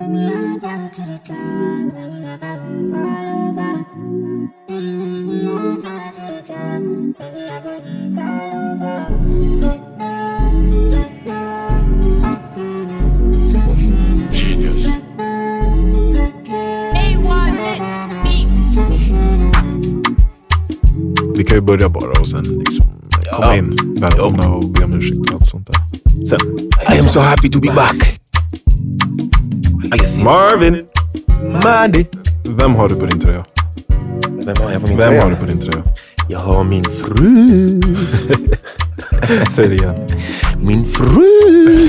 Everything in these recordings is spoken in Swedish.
Genius. A1 Mix Beat. Vi kan ju börja bara och sen liksom komma in, välkomna och be om ursäkt och allt sånt där. Sen. I am so happy to be back. Marvin! Mandy. Vem har du på din tröja? Vem har jag på min Vem tröja? har du på din tröja? Jag har min fru. Säg det igen. Min fru.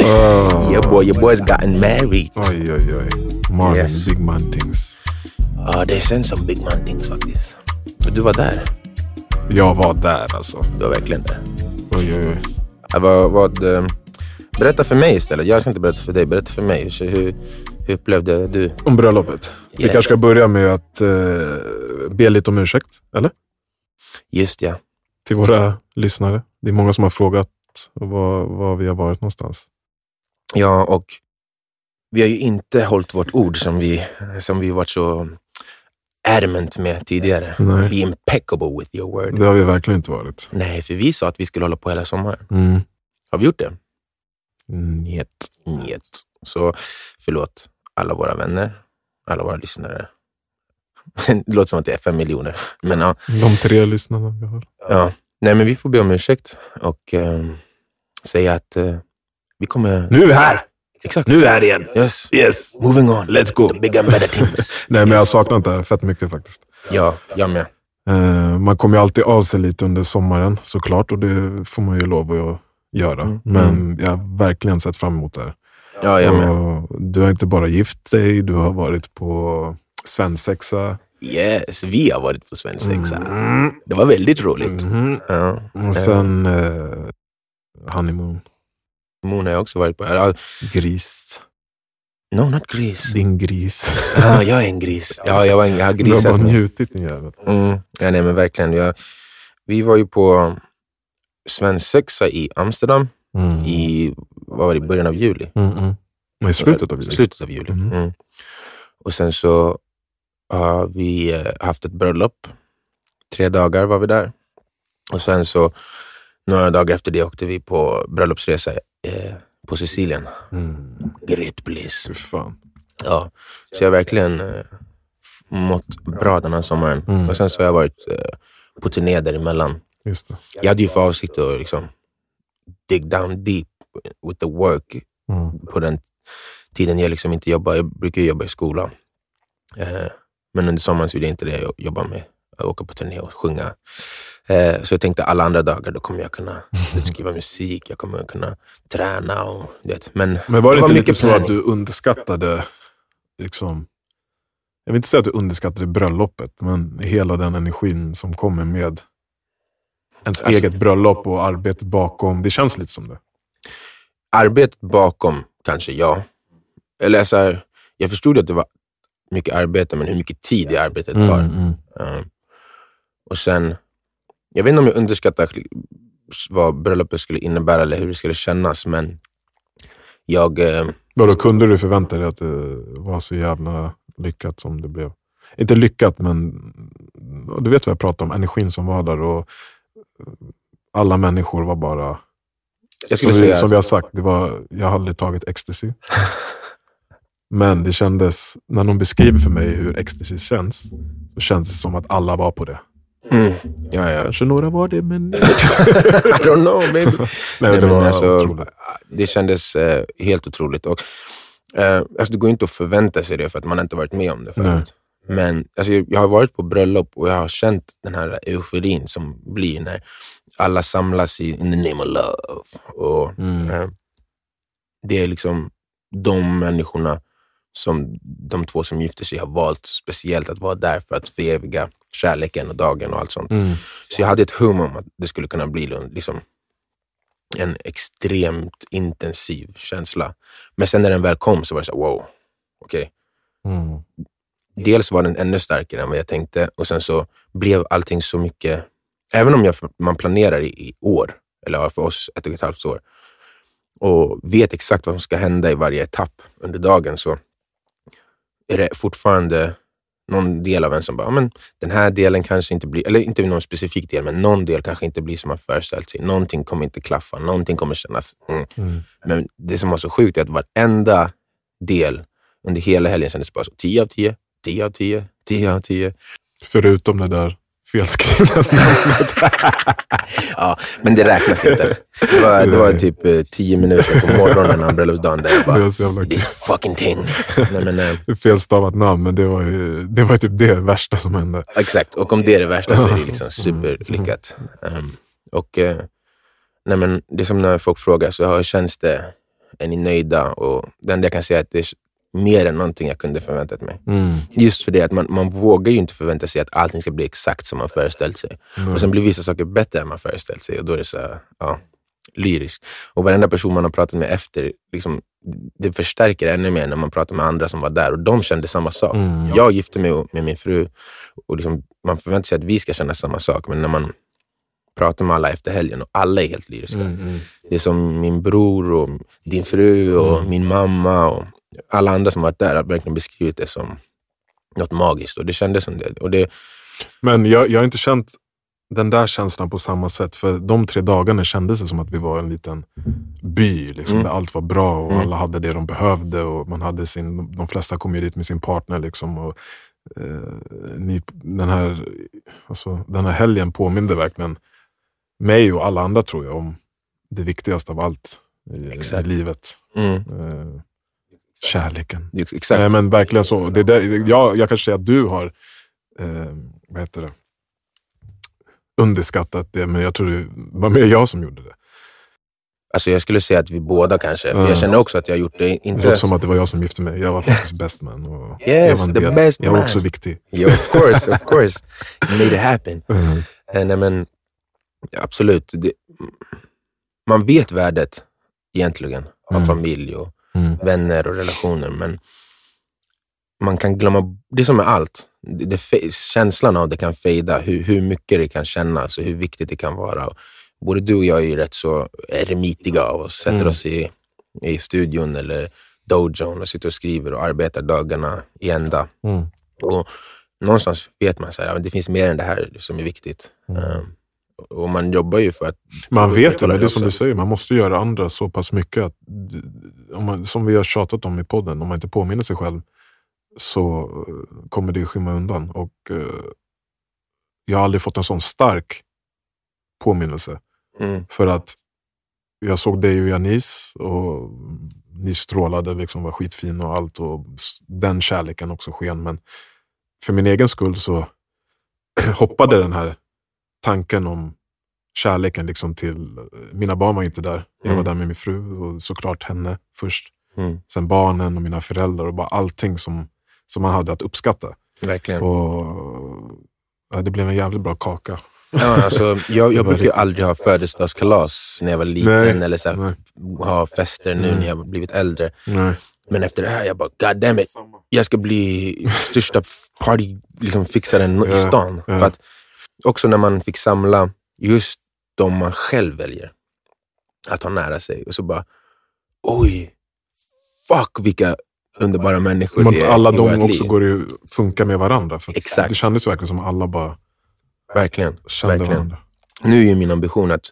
Oh. Your boy, your boy's gotten married. Oj, oj, oj. Marvin, Yes. big man things. Ja, det känns som big man things faktiskt. Du var där. Jag var där alltså. Du var verkligen där. Oj, oj, oj. Vad, vad, eh, berätta för mig istället. Jag ska inte berätta för dig. Berätta för mig. Hur, hur, upplevde du? Om bröllopet. Vi Yes. kanske ska börja med att eh, be lite om ursäkt, eller? Just ja. Till våra lyssnare. Det är många som har frågat var, var vi har varit någonstans. Ja, och vi har ju inte hållit vårt ord som vi, som vi varit så adamant med tidigare. Nej. Be impeccable with your word. Det har vi verkligen inte varit. Nej, för vi sa att vi skulle hålla på hela sommaren. Mm. Har vi gjort det? Njet. Njet. Så förlåt alla våra vänner, alla våra lyssnare. Det låter som att det är fem miljoner. Men ja, De tre lyssnarna vi har. ja. Nej, men vi får be om ursäkt och eh, säga att eh, vi kommer... Nu är vi här! Exakt. Nu är vi här igen! Yes. Yes! Moving on. Let's go. Big and better things. Nej, men jag har saknat det här fett mycket faktiskt. Ja, jag med. Eh, man kommer ju alltid av sig lite under sommaren såklart och det får man ju lov att göra. Mm. Men jag har verkligen sett fram emot det här. Ja, jag med. Och du har inte bara gift dig, du har varit på svensexa. Yes, vi har varit på svensexa. Mm. Det var väldigt roligt. Mhm. Ja. Och sen eh, honeymoon, Moon har jag också varit på. Ja, gris. No, not gris. Din gris. Ja, jag är en gris. Ja, jag, var en, jag har Du har bara njutit din jävel. Mm. Ja, nej, men verkligen. Jag, vi var ju på svensexa i Amsterdam Mm. i, vad var det, början av juli. Mm, mm. I slutet av juli. Slutet av juli. Mhm. Mm. Och sen så har vi eh, haft ett bröllop. Tre dagar var vi där. Och sen så några dagar efter det åkte vi på bröllopsresa eh, på Sicilien. Mm. Great bliss. Fy fan. Ja. Så jag har verkligen eh, mått bra den här sommaren. Mm. Och sen så har jag varit eh, på turné däremellan. Just det. Jag hade ju för avsikt att liksom dig down deep with the work Mm. på den tiden jag liksom inte jobbar. Jag brukar jobba i skolan. Eh, men under sommaren så gjorde jag inte det. Jag jobbade med att åka på turné och sjunga. Eh, så jag tänkte alla andra dagar, då kommer jag kunna skriva musik, jag kommer kunna träna och vet. Men, Men var det, inte lite så att du underskattade, liksom, jag vill inte säga att du underskattade bröllopet, men hela den energin som kommer med ens Alltså- eget bröllop och arbetet bakom. Det känns lite som det. Arbetet bakom, kanske ja. Eller så här, jag förstod att det var mycket arbete, men hur mycket tid i arbetet tar. mm. Ja. Och sen, jag vet inte om jag underskattar vad bröllopet skulle innebära eller hur det skulle kännas, men jag... Eh, Vadå, kunde du förvänta dig att det var så jävla lyckat som det blev? Inte lyckat, men du vet vad jag pratar om. Energin som var där och alla människor var bara... Som vi, som vi har sagt, det var, jag har aldrig tagit ecstasy. Men det kändes, när de beskriver för mig hur ecstasy känns, så känns det som att alla var på det. mm, ja, ja. Kanske några var det, men... I don't know baby. Nej, men Nej, det var alltså, otroligt. det kändes eh, helt otroligt. Och, eh, alltså, det går inte att förvänta sig det för att man inte varit med om det förut. Men alltså, jag har varit på bröllop och jag har känt den här euforin som blir när alla samlas i in the name of love. Och, Mm. eh, det är liksom de människorna som de två som gifter sig har valt speciellt att vara där för att föreviga kärleken och dagen och allt sånt. Mm. Så jag hade ett hum om att det skulle kunna bli liksom, en extremt intensiv känsla. Men sen när den väl kom så var det så här, wow, okej. Mm. Dels var den ännu starkare än vad jag tänkte och sen så blev allting så mycket, även om jag, man planerar i, i år, eller för oss ett och ett halvt år, och vet exakt vad som ska hända i varje etapp under dagen så är det fortfarande någon del av en som bara, "Ja, men den här delen kanske inte blir, eller inte någon specifik del, men någon del kanske inte blir som man föreställt sig. Någonting kommer inte klaffa, någonting kommer kännas... Mm. Mm. Men det som var så sjukt är att varenda del under hela helgen kändes bara så 10 av 10, 10 av 10, 10 av 10. Förutom det där felskrivna namnet. Ja, men det räknas inte. Det var, det var typ eh, 10 minuter på morgonen av bröllopsdagen där jag Det var bara, jävla kul. this fucking thing. Nej, men, eh, Felstavat namn, men det var ju det var typ det värsta som hände. Exakt, och om det är det värsta så är det liksom superlyckat. Um, och eh, nej men, det är som när folk frågar, så hur känns det? Är ni nöjda? Och det enda jag kan säga är att det mer än någonting jag kunde förväntat mig. Mm. Just för det att man, man vågar ju inte förvänta sig att allting ska bli exakt som man föreställt sig. Och sen blir vissa saker bättre än man föreställt sig och då är det så ja, lyriskt. Och varenda person man har pratat med efter, liksom, det förstärker ännu mer när man pratar med andra som var där och de kände samma sak. Mm. Jag gifte mig med min fru och liksom, man förväntar sig att vi ska känna samma sak, men när man pratar med alla efter helgen och alla är helt lyriska. Mm, mm. Det är som min bror och din fru och min mamma och alla andra som varit där har verkligen beskrivit det som något magiskt och det kändes som det. Och det Men jag, jag har inte känt den där känslan på samma sätt. För de tre dagarna kändes det som att vi var en liten by. Liksom, Mm. Där allt var bra och Mm. alla hade det de behövde. Och man hade sin, de flesta kom ju dit med sin partner. Liksom, och, eh, ni, den, här, alltså, den här helgen påminde verkligen mig och alla andra tror jag om det viktigaste av allt i, i livet. mm, Eh, kärleken. det- exakt. Nej, men verkligen så. Det där, jag, jag kanske säger att du har eh, vad heter det? underskattat det, men jag tror det var mer jag som gjorde det. Alltså jag skulle säga att vi båda kanske, för Ja. jag känner också att jag har gjort det Det inte... låter som att det var jag som gifte mig. Jag var faktiskt best man. Och Yes, jag var the best Jag var man. också viktig. Yeah, of course, of course. You made it happen. Mm. Eh, Nej, men, absolut. Det, man vet värdet egentligen av Mm. familj och Mm. vänner och relationer, men man kan glömma, det är som med allt, det, det, känslan av det kan fejda, hur, hur mycket det kan kännas och hur viktigt det kan vara. Både du och jag är ju rätt så eremitiga av oss, sätter Mm. oss i, i studion eller dojon och sitter och skriver och arbetar dagarna i ända. Mm. Och någonstans vet man att det finns mer än det här som är viktigt. Mm. Och man jobbar ju för att... Man vet det, men det är som du säger, man måste göra andra så pass mycket. att om man, Som vi har tjatat om i podden, om man inte påminner sig själv så eh, kommer det skymma undan. Och eh, Jag har aldrig fått en sån stark påminnelse. Mm, För att jag såg dig och Janice och ni strålade, liksom var skitfina och allt. Och den kärleken också sken. Men för min egen skull så hoppade den här tanken om kärleken liksom till... Mina barn var inte där. Jag var Mm. där med min fru och såklart henne först. mm, Sen barnen och mina föräldrar och bara allting som, som man hade att uppskatta. verkligen. Och, ja, det blev en jävligt bra kaka. Ja, alltså, jag jag brukar aldrig ha födelsedagskalas när jag var liten Nej, eller så här, nej. ha fester nu Mm. när jag har blivit äldre. Nej. Men efter det här, jag bara, god damn it. Jag ska bli största f- party liksom, fixaren i Ja, stan. ja. För att också när man fick samla just de man själv väljer att ha nära sig och så bara, oj, fuck vilka underbara människor Men det är alla de också liv. går ju funkar med varandra. För Exakt. Det kändes verkligen som alla bara Verkligen. kände Verkligen. varandra. Nu är ju min ambition att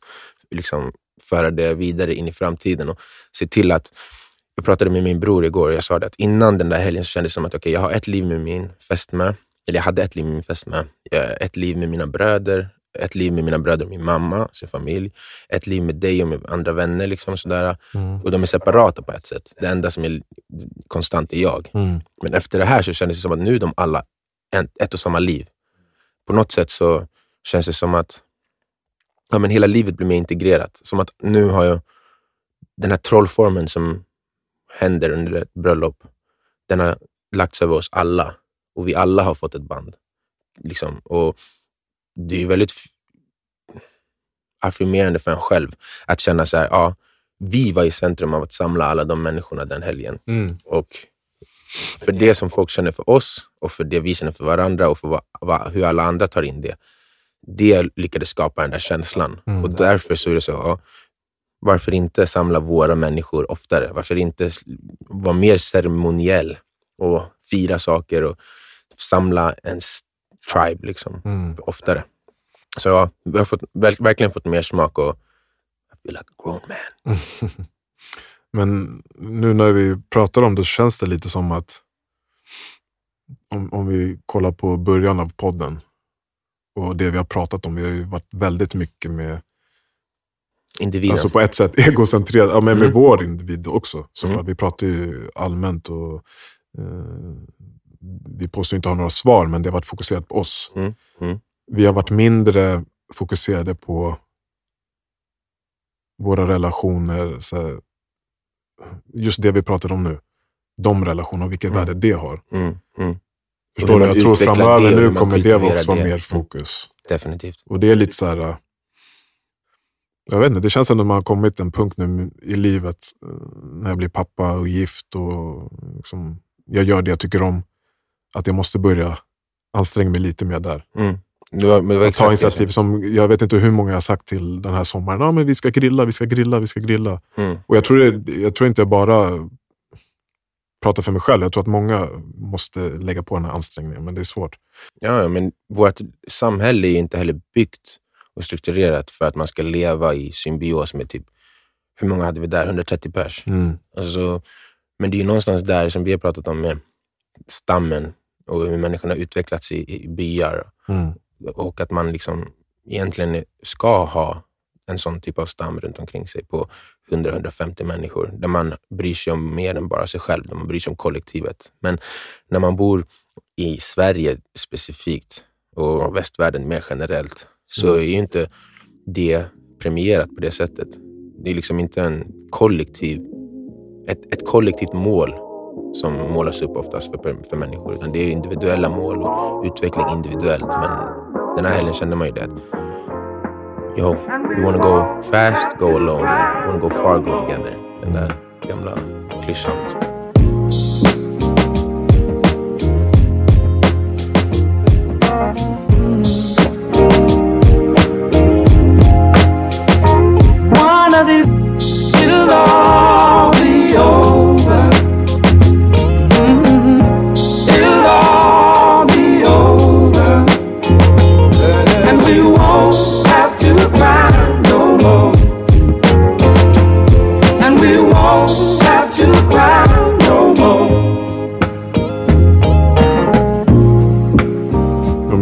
liksom föra det vidare in i framtiden och se till att... Jag pratade med min bror igår och jag sa det att innan den där helgen så kändes det som att okay, jag har ett liv med min fästmö. Eller jag hade ett liv med min fästmö. Jag- Ett liv med mina bröder. Ett liv med mina bröder och min mamma, sin familj. Ett liv med dig och med andra vänner. Liksom sådär. Mm. Och de är separata på ett sätt. Det enda som är konstant är jag. Mm. Men efter det här så kändes det som att nu är de alla ett och samma liv. På något sätt så känns det som att ja, men hela livet blir mer integrerat. Som att nu har jag den här trollformen som händer under ett bröllop. Den har lagts över oss alla och vi alla har fått ett band. Liksom. Och Det är väldigt affirmerande för en själv att känna så här, ja, vi var i centrum av att samla alla de människorna den helgen. Mm. Och för det som folk känner för oss och för det vi känner för varandra och för vad, vad, hur alla andra tar in det. Det lyckades skapa den där känslan. Mm. Och därför så är det så, ja, varför inte samla våra människor oftare? Varför inte vara mer ceremoniell och fira saker och samla en s- tribe liksom, Mm. oftare? Så ja, vi har fått, verk- verkligen fått mer smak och I feel like a grown man. Men nu när vi pratar om det så känns det lite som att om, om vi kollar på början av podden och det vi har pratat om. Vi har ju varit väldigt mycket med, Individen. alltså på ett sätt egocentrerade, ja, men med Mm. vår individ också. Såklart. Mm. Vi pratar ju allmänt och eh, vi påstår inte ha några svar, men det har varit fokuserat på oss. Mm. Mm. Vi har varit mindre fokuserade på våra relationer, så just det vi pratar om nu. De relationerna och vilket Mm. värde det har. Mm. Mm. Förstår du? Jag tror framöver det nu kommer det också vara mer Mm. fokus. Definitivt. Och det är lite så här... äh, Jag vet inte, det känns ändå att man har kommit till en punkt nu i livet äh, när jag blir pappa och gift och liksom, jag gör det jag tycker om. Att jag måste börja anstränga mig lite mer där. Mm. Det var, det var Att ta initiativ som- jag vet inte hur många jag har sagt till den här sommaren. Ja, men vi ska grilla, vi ska grilla, vi ska grilla. Mm. Och jag tror, det, jag tror inte jag bara pratar för mig själv. Jag tror att många måste lägga på den här ansträngningen, men det är svårt. Ja, men vårt samhälle är inte heller byggt och strukturerat för att man ska leva i symbios med typ, hur många hade vi där? 130 pers. Mm. Alltså, så- men det är ju någonstans där som vi har pratat om med stammen och hur människorna utvecklats i, i byar Mm. och att man liksom egentligen ska ha en sån typ av stam runt omkring sig på 100-150 människor, där man bryr sig om mer än bara sig själv, där man bryr sig om kollektivet. Men när man bor i Sverige specifikt och västvärlden mer generellt, så är ju inte det premierat på det sättet. Det är liksom inte en kollektiv, ett, ett kollektivt mål som målas upp oftast för, för människor, utan det är individuella mål och utveckling individuellt. Men den här helgen kände man ju det att Yo, you wanna go fast, go alone. You wanna go far, go together. Den där gamla klyschan.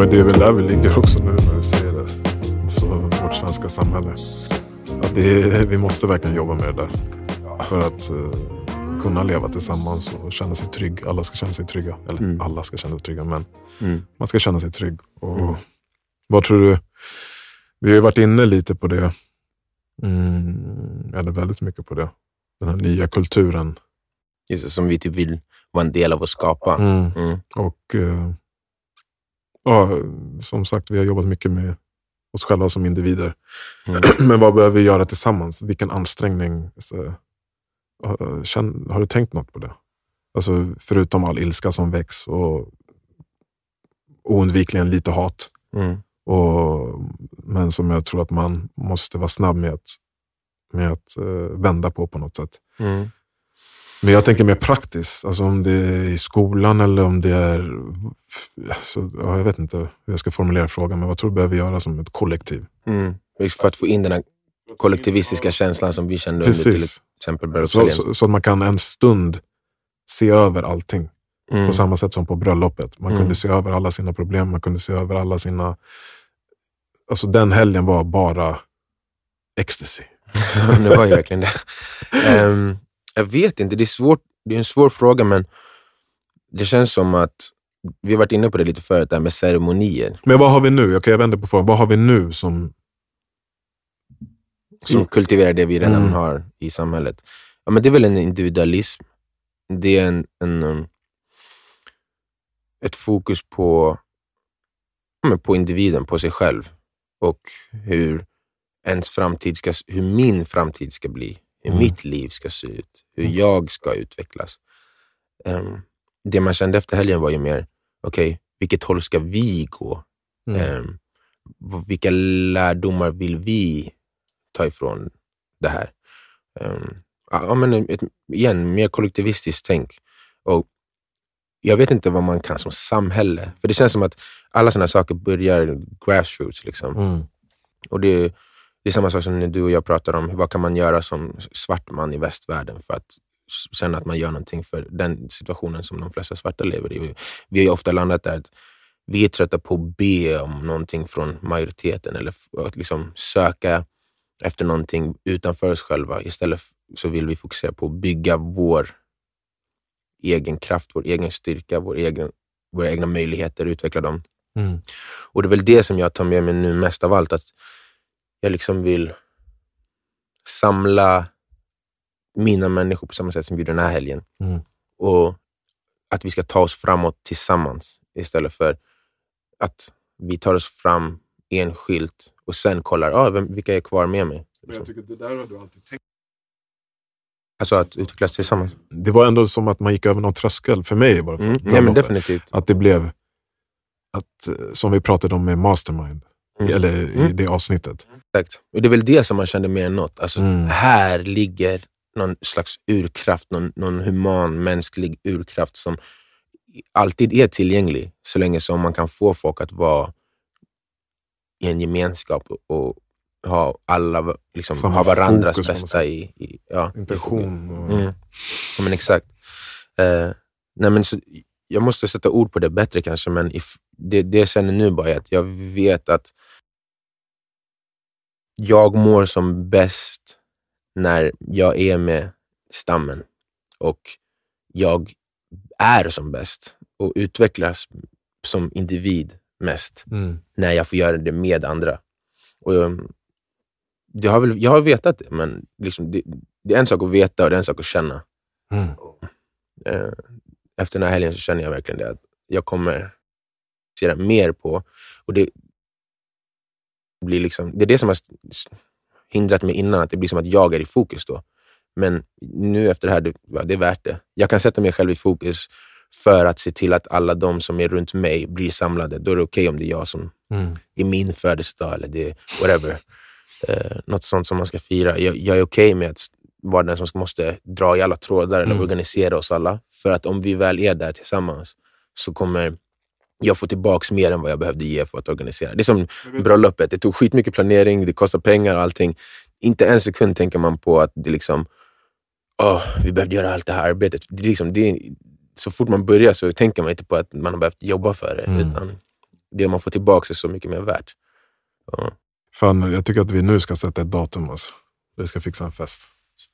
Men det är väl där vi ligger också nu när du säger det. Så vårt svenska samhälle. Att det är, vi måste verkligen jobba med det där. För att eh, kunna leva tillsammans och känna sig trygg. Alla ska känna sig trygga. Eller Mm. alla ska känna sig trygga, men Mm. man ska känna sig trygg. Och Mm. Vad tror du? Vi har ju varit inne lite på det. Mm, eller väldigt mycket på det. Den här nya kulturen. Just det, som vi typ vill vara en del av att skapa. Mm. Mm. Och eh, ja, som sagt, vi har jobbat mycket med oss själva som individer. Mm. Men vad behöver vi göra tillsammans? Vilken ansträngning? Så, har- känn, har du tänkt något på det? Alltså, förutom all ilska som väcks och oundvikligen lite hat. Mm. Och, men som jag tror att man måste vara snabb med att, med att eh, vända på på något sätt. Mm. Men jag tänker mer praktiskt, alltså om det är i skolan eller om det är... Alltså, ja, jag vet inte hur jag ska formulera frågan, men vad tror du behöver göra som ett kollektiv? Mm. För att få in den här kollektivistiska känslan som vi kände under till Precis. exempel Så, så, så att man kan en stund se över allting. Mm. På samma sätt som på bröllopet. Man Mm. kunde se över alla sina problem, man kunde se över alla sina... Alltså den helgen var bara ecstasy. det var ju verkligen det. Ehm, jag vet inte, det är, svårt, det är en svår fråga men det känns som att, vi har varit inne på det lite förut, det här med ceremonier Men vad har vi nu? Okej, jag vänder på frågan. Vad har vi nu som... som kultiverar det vi redan Mm. har i samhället. Ja, men det är väl en individualism. Det är en, en, um, ett fokus på, ja, på individen, på sig själv och hur ens framtid ska, hur min framtid ska bli, hur Mm. mitt liv ska se ut, hur jag ska utvecklas. Ehm, det man kände efter helgen var ju mer, okej, vilket håll ska vi gå? Mm. V- vilka lärdomar vill vi ta ifrån det här? ehm, ja, men ett, igen, mer kollektivistiskt tänk. Och jag vet inte vad man kan som samhälle. För det känns som att alla sådana saker börjar grassroots. Liksom. Mm. Och det, det är samma sak som när du och jag pratar om, vad kan man göra som svart man i västvärlden för att s- känna att man gör någonting för den situationen som de flesta svarta lever i. Vi har ju ofta landat där att vi är trötta på att be om någonting från majoriteten eller att liksom söka efter någonting utanför oss själva. Istället så vill vi fokusera på att bygga vår egen kraft, vår egen styrka, vår egen, våra egna möjligheter, utveckla dem. Mm. Och det är väl det som jag tar med mig nu mest av allt, att jag liksom vill samla mina människor på samma sätt som vi gjorde den här helgen. Mm. Och att vi ska ta oss framåt tillsammans istället för att vi tar oss fram enskilt och sen kollar, ah, vem, vilka är kvar med mig? Jag tycker det där har du alltid tänkt. Alltså att utvecklas tillsammans. Det var ändå som att man gick över någon tröskel, för mig i varje fall. Mm. Nej, men definitivt. Att det blev, att, eh, som vi pratade om med Mastermind, Mm. eller i Mm. det avsnittet. Exakt. Och det är väl det som man kände mer än något. Alltså, Mm. Här ligger någon slags urkraft, någon, någon human, mänsklig urkraft som alltid är tillgänglig, så länge som man kan få folk att vara i en gemenskap och, ha alla, liksom, Samma ha varandras fokus bästa i, i, ja, Intention. Och, Mm. Ja, men exakt. Eh, nej, men så, jag måste sätta ord på det bättre kanske, men if, det, det jag känner nu bara är att jag vet att jag mår som bäst när jag är med stammen och jag är som bäst och utvecklas som individ mest Mm. när jag får göra det med andra. Och jag, det har väl, jag har vetat det, men liksom det, det är en sak att veta och det är en sak att känna. Mm. Eh, Efter den här helgen så känner jag verkligen det, att jag kommer se det mer på. Och det, blir liksom, det är det som har hindrat mig innan, att det blir som att jag är i fokus då. Men nu efter det här, det, det är värt det. Jag kan sätta mig själv i fokus för att se till att alla de som är runt mig blir samlade. Då är det okej om det är jag som Mm. i min födelsedag eller det, whatever. Eh, något sånt som man ska fira. Jag, jag är okej med att vara den som måste dra i alla trådar eller Mm. organisera oss alla. För att om vi väl är där tillsammans så kommer jag få tillbaks mer än vad jag behövde ge för att organisera. Det är som bröllopet. Det tog skitmycket planering, det kostar pengar och allting. Inte en sekund tänker man på att det liksom, åh, vi behövde göra allt det här arbetet. Det är liksom, det är, så fort man börjar så tänker man inte på att man har behövt jobba för det. Mm. Utan det man får tillbaka är så mycket mer värt. Ja. Fan, jag tycker att vi nu ska sätta ett datum. Alltså. Vi ska fixa en fest.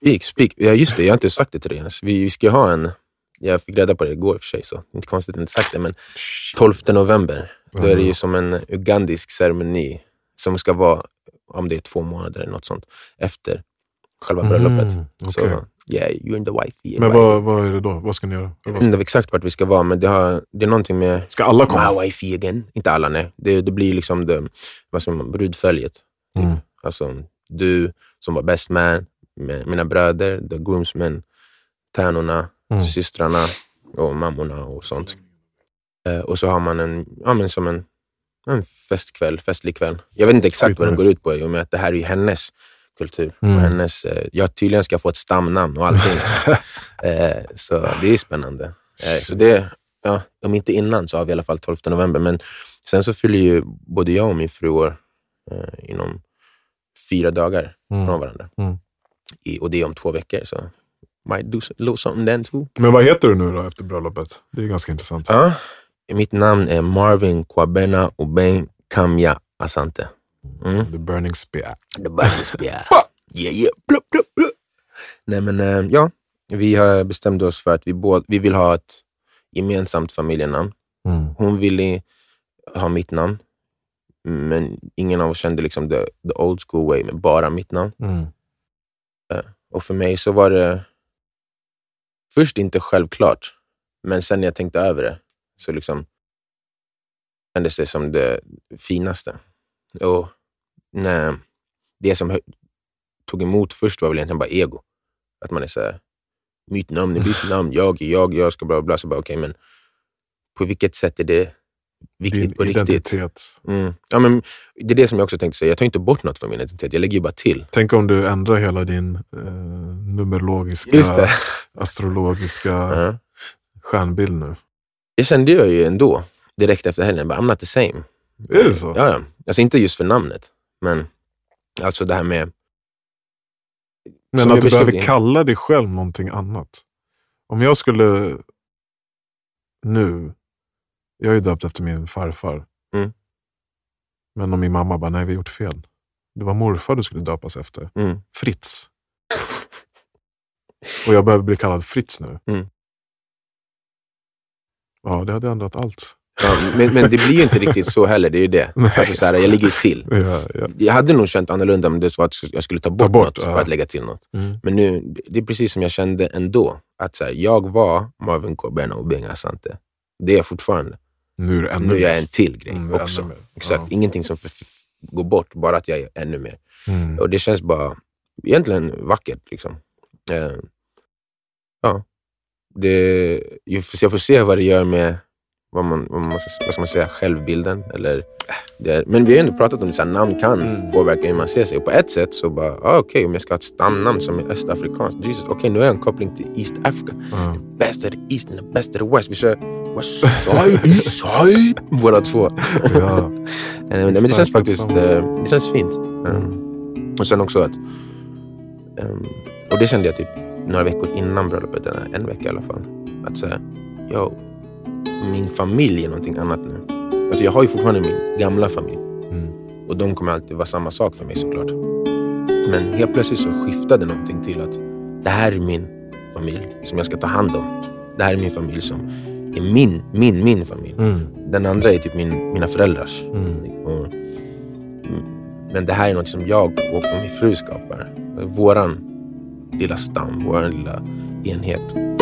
Speak, speak. Ja, just det. Jag har inte sagt det till dig ens. Vi, vi ska ha en... Jag fick reda på det igår i och för sig, så inte konstigt att inte sagt det. Men 12 november, då är det ju som en ugandisk ceremoni som ska vara, om det är två månader eller något sånt, efter själva bröllopet. Mm, okej. Så, yeah, you're in the wifey. Men vad, vad är det då? Vad ska ni göra? Jag vet inte exakt vart vi ska vara, men det, har, det är någonting med Ska alla komma? my wifey again. Inte alla, nej. Det, det blir liksom det, vad ska man, brudföljet. Typ. Mm. Alltså, du som var best man, med mina bröder, the groomsmen, tärnorna, Mm. systrarna och mammorna och sånt. Eh, och så har man en, ja, men som en, en festkväll, festlig kväll. Jag vet inte exakt vad den går ut på, i och med att det här är ju hennes kultur. Mm. Och hennes, eh, jag tydligen ska få ett stamnamn och allting. eh, så det är spännande. Eh, så det, ja, om inte innan så har vi i alla fall 12 november. Men sen så fyller ju både jag och min fru år eh, inom fyra dagar Mm. från varandra. Mm. I, och det är om två veckor, så might do something then too. Men vad heter du nu då efter bröllopet? Det är ganska intressant. Ja, mitt namn är Marvin Kwabena Oben Kamya Asante. Mm. The Burning Spear. The Burns, yeah. yeah, yeah. Blup, blup, blup. Nej, men eh, ja, vi har bestämt oss för att vi, båda, vi vill ha ett gemensamt familjenamn. Mm. Hon ville ha mitt namn, men ingen av oss kände liksom the, the old school way med bara mitt namn. Mm. Och för mig så var det först inte självklart, men sen när jag tänkte över det så liksom kändes det som det finaste. Och nej, det som tog emot först var väl egentligen bara ego. Att man är såhär, mitt namn är mitt namn, jag är jag, jag ska bla bla bla. Så bara, okay, men på vilket sätt är det viktigt din på riktigt. identitet. Mm. Ja, men det är det som jag också tänkte säga. Jag tar inte bort något från min identitet. Jag lägger ju bara till. Tänk om du ändrar hela din eh, numerologiska, astrologiska Ja. stjärnbild nu. Det kände jag ju ändå direkt efter helgen. Bara, I'm not the same. Är det så? Ja, ja. Alltså inte just för namnet, men alltså det här med... Men att du behöver kalla dig själv någonting annat. Om jag skulle nu, jag är ju döpt efter min farfar. Mm. Men om min mamma bara, nej vi har gjort fel. Det var morfar du skulle döpas efter. Mm. Fritz. Och jag behöver bli kallad Fritz nu. Mm. Ja, det hade ändrat allt. Ja, men, men det blir ju inte riktigt så heller. Det är ju det. Nej. Alltså, så här, jag ligger ju till. Ja, ja. Jag hade nog känt annorlunda om det var att jag skulle ta bort, bort, något för att lägga till något. Mm. Men nu, det är precis som jag kände ändå. Att så här, jag var Marvin Corbena och Benga Asante. Det är jag fortfarande. Nu är Nu är jag en till grej Mm, också. Exakt. Ja. Ingenting som går bort, bara att jag är ännu mer. Mm. Och det känns bara egentligen vackert. Liksom. Eh, ja. Det, jag får- se vad det gör med vad, man, vad, man, vad ska man säga, självbilden. Eller det men vi har ju ändå pratat om att namn kan Mm. påverka hur man ser sig. Och på ett sätt så bara, ah, okej, om jag ska ha ett stamnamn som är östafrikanskt. Jesus, okej, nu har jag en koppling till East Africa. Ja. Best of the East and the best of the West. Vi kör West side, East side. Båda två. Ja. Eh, men det känns faktiskt eh, det känns fint. Mm. Och sen också att... ehm, och det kände jag typ några veckor innan bröllopet, en vecka i alla fall. Att säga, yo, min familj är någonting annat nu. Alltså jag har ju fortfarande min gamla familj. Mm. Och de kommer alltid vara samma sak för mig såklart. Men helt plötsligt så skiftade någonting till att det här är min familj som jag ska ta hand om. Det här är min familj som är min, min, min familj. Mm. Den andra är typ min, mina föräldrars. Mm. Och, mm, men det här är något som jag och min fru skapar. Våran lilla stam, våran lilla enhet.